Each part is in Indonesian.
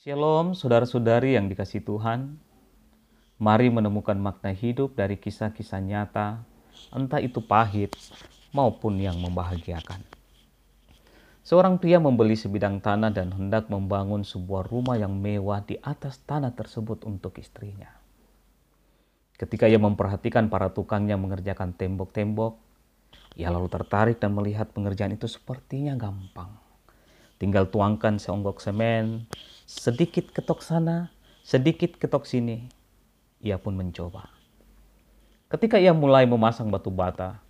Shalom, saudara-saudari yang dikasih Tuhan. Mari menemukan makna hidup dari kisah-kisah nyata, entah itu pahit maupun yang membahagiakan. Seorang pria membeli sebidang tanah dan hendak membangun sebuah rumah yang mewah di atas tanah tersebut untuk istrinya. Ketika ia memperhatikan para tukangnya mengerjakan tembok-tembok, ia lalu tertarik dan melihat pengerjaan itu sepertinya gampang. Tinggal tuangkan seonggok semen, sedikit ketok sana, sedikit ketok sini. Ia pun mencoba. Ketika ia mulai memasang batu bata,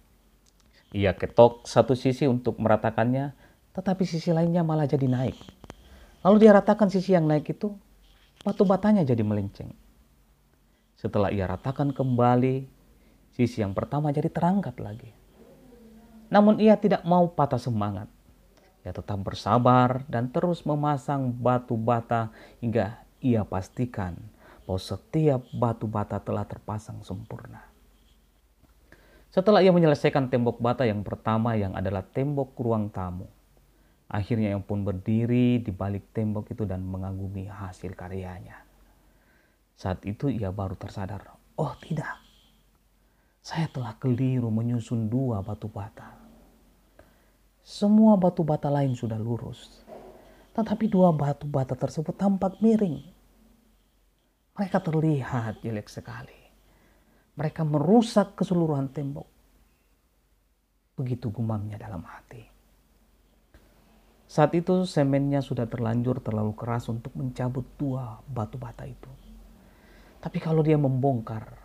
ia ketok satu sisi untuk meratakannya, tetapi sisi lainnya malah jadi naik. Lalu dia ratakan sisi yang naik itu, batu batanya jadi melenceng. Setelah ia ratakan kembali, sisi yang pertama jadi terangkat lagi. Namun ia tidak mau patah semangat. Ia tetap bersabar dan terus memasang batu bata hingga ia pastikan bahwa setiap batu bata telah terpasang sempurna. Setelah ia menyelesaikan tembok bata yang pertama yang adalah tembok ruang tamu, akhirnya ia pun berdiri di balik tembok itu dan mengagumi hasil karyanya. Saat itu ia baru tersadar, oh tidak, saya telah keliru menyusun dua batu bata. Semua batu bata lain sudah lurus. Tetapi dua batu bata tersebut tampak miring. Mereka terlihat jelek sekali. Mereka merusak keseluruhan tembok. Begitu gumamnya dalam hati. Saat itu semennya sudah terlanjur terlalu keras untuk mencabut dua batu bata itu. Tapi kalau dia membongkar,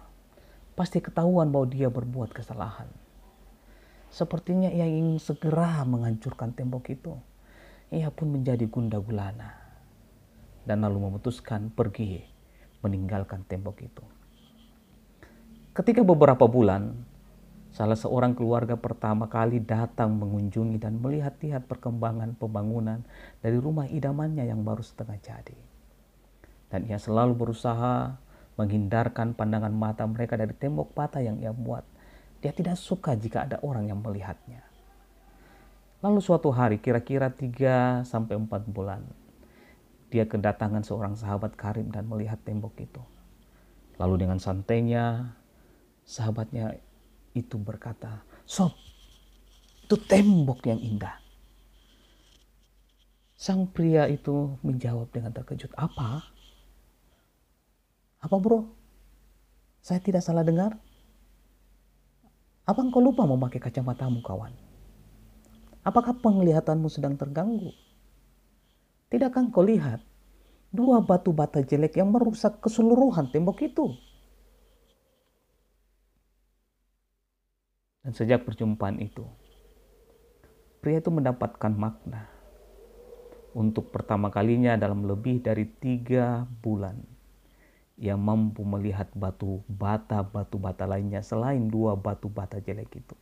pasti ketahuan bahwa dia berbuat kesalahan. Sepertinya ia ingin segera menghancurkan tembok itu. Ia pun menjadi gunda gulana dan lalu memutuskan pergi meninggalkan tembok itu. Ketika beberapa bulan, salah seorang keluarga pertama kali datang mengunjungi dan melihat-lihat perkembangan pembangunan dari rumah idamannya yang baru setengah jadi. Dan ia selalu berusaha menghindarkan pandangan mata mereka dari tembok bata yang ia buat dia tidak suka jika ada orang yang melihatnya. Lalu suatu hari kira-kira 3 sampai 4 bulan dia kedatangan seorang sahabat Karim dan melihat tembok itu. Lalu dengan santainya sahabatnya itu berkata, "Sob, itu tembok yang indah." Sang pria itu menjawab dengan terkejut, "Apa? Apa, Bro? Saya tidak salah dengar?" Apa engkau lupa memakai kacamatamu, kawan? Apakah penglihatanmu sedang terganggu? Tidakkah engkau lihat dua batu bata jelek yang merusak keseluruhan tembok itu? Dan sejak perjumpaan itu, pria itu mendapatkan makna untuk pertama kalinya dalam lebih dari tiga bulan yang mampu melihat batu bata batu bata lainnya selain dua batu bata jelek itu.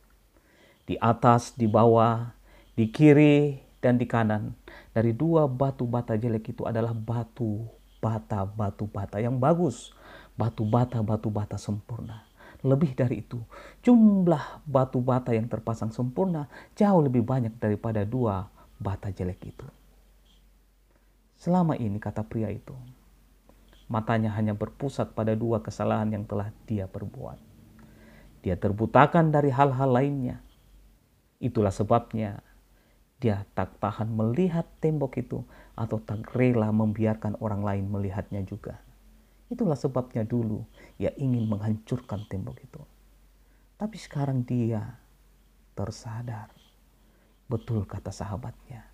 Di atas, di bawah, di kiri, dan di kanan. Dari dua batu bata jelek itu adalah batu bata batu bata yang bagus. Batu bata batu bata sempurna. Lebih dari itu, jumlah batu bata yang terpasang sempurna jauh lebih banyak daripada dua bata jelek itu. Selama ini kata pria itu, matanya hanya berpusat pada dua kesalahan yang telah dia perbuat. Dia terbutakan dari hal-hal lainnya. Itulah sebabnya dia tak tahan melihat tembok itu atau tak rela membiarkan orang lain melihatnya juga. Itulah sebabnya dulu ia ingin menghancurkan tembok itu. Tapi sekarang dia tersadar. Betul kata sahabatnya,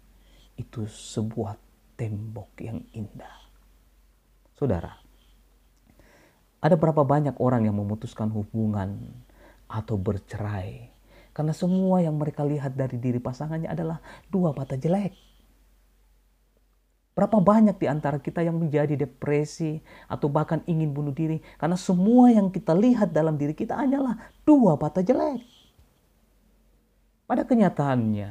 itu sebuah tembok yang indah. Saudara, ada berapa banyak orang yang memutuskan hubungan atau bercerai karena semua yang mereka lihat dari diri pasangannya adalah dua mata jelek. Berapa banyak di antara kita yang menjadi depresi atau bahkan ingin bunuh diri karena semua yang kita lihat dalam diri kita hanyalah dua mata jelek. Pada kenyataannya,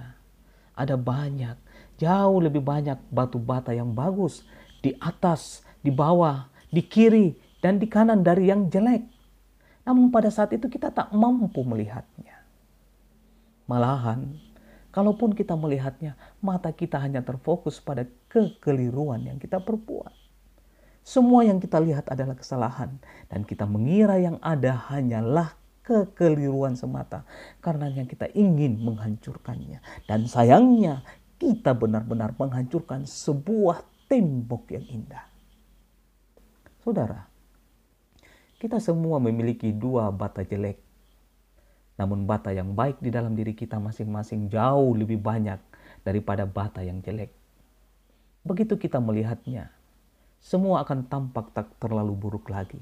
ada banyak, jauh lebih banyak batu bata yang bagus di atas di bawah, di kiri, dan di kanan dari yang jelek. Namun pada saat itu kita tak mampu melihatnya. Malahan, kalaupun kita melihatnya, mata kita hanya terfokus pada kekeliruan yang kita perbuat. Semua yang kita lihat adalah kesalahan dan kita mengira yang ada hanyalah kekeliruan semata. Karenanya kita ingin menghancurkannya. Dan sayangnya kita benar-benar menghancurkan sebuah tembok yang indah. Saudara, kita semua memiliki dua bata jelek. Namun bata yang baik di dalam diri kita masing-masing jauh lebih banyak daripada bata yang jelek. Begitu kita melihatnya, semua akan tampak tak terlalu buruk lagi.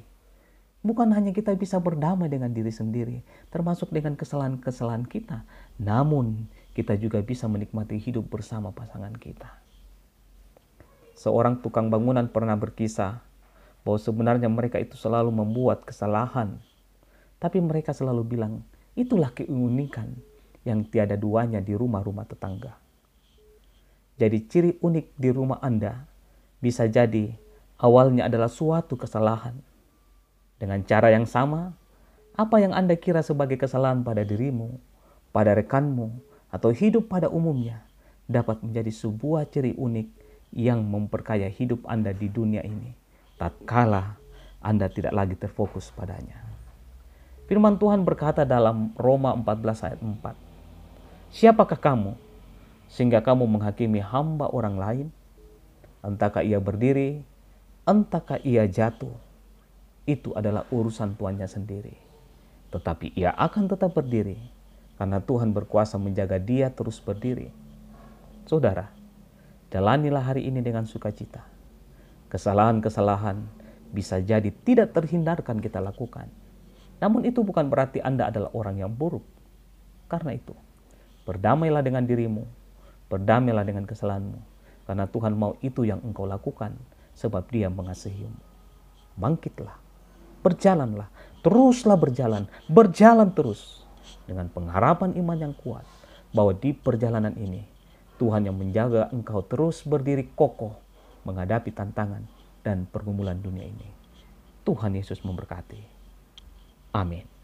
Bukan hanya kita bisa berdamai dengan diri sendiri, termasuk dengan kesalahan-kesalahan kita, namun kita juga bisa menikmati hidup bersama pasangan kita. Seorang tukang bangunan pernah berkisah bahwa sebenarnya mereka itu selalu membuat kesalahan. Tapi mereka selalu bilang, itulah keunikan yang tiada duanya di rumah-rumah tetangga. Jadi ciri unik di rumah Anda bisa jadi awalnya adalah suatu kesalahan. Dengan cara yang sama, apa yang Anda kira sebagai kesalahan pada dirimu, pada rekanmu, atau hidup pada umumnya dapat menjadi sebuah ciri unik yang memperkaya hidup Anda di dunia ini tatkala Anda tidak lagi terfokus padanya. Firman Tuhan berkata dalam Roma 14 ayat 4. Siapakah kamu sehingga kamu menghakimi hamba orang lain? Entahkah ia berdiri, entahkah ia jatuh. Itu adalah urusan tuannya sendiri. Tetapi ia akan tetap berdiri karena Tuhan berkuasa menjaga dia terus berdiri. Saudara, jalanilah hari ini dengan sukacita Kesalahan-kesalahan bisa jadi tidak terhindarkan kita lakukan. Namun itu bukan berarti Anda adalah orang yang buruk. Karena itu, berdamailah dengan dirimu, berdamailah dengan kesalahanmu. Karena Tuhan mau itu yang engkau lakukan, sebab dia mengasihimu. Bangkitlah, berjalanlah, teruslah berjalan, berjalan terus. Dengan pengharapan iman yang kuat, bahwa di perjalanan ini, Tuhan yang menjaga engkau terus berdiri kokoh menghadapi tantangan dan pergumulan dunia ini. Tuhan Yesus memberkati. Amin.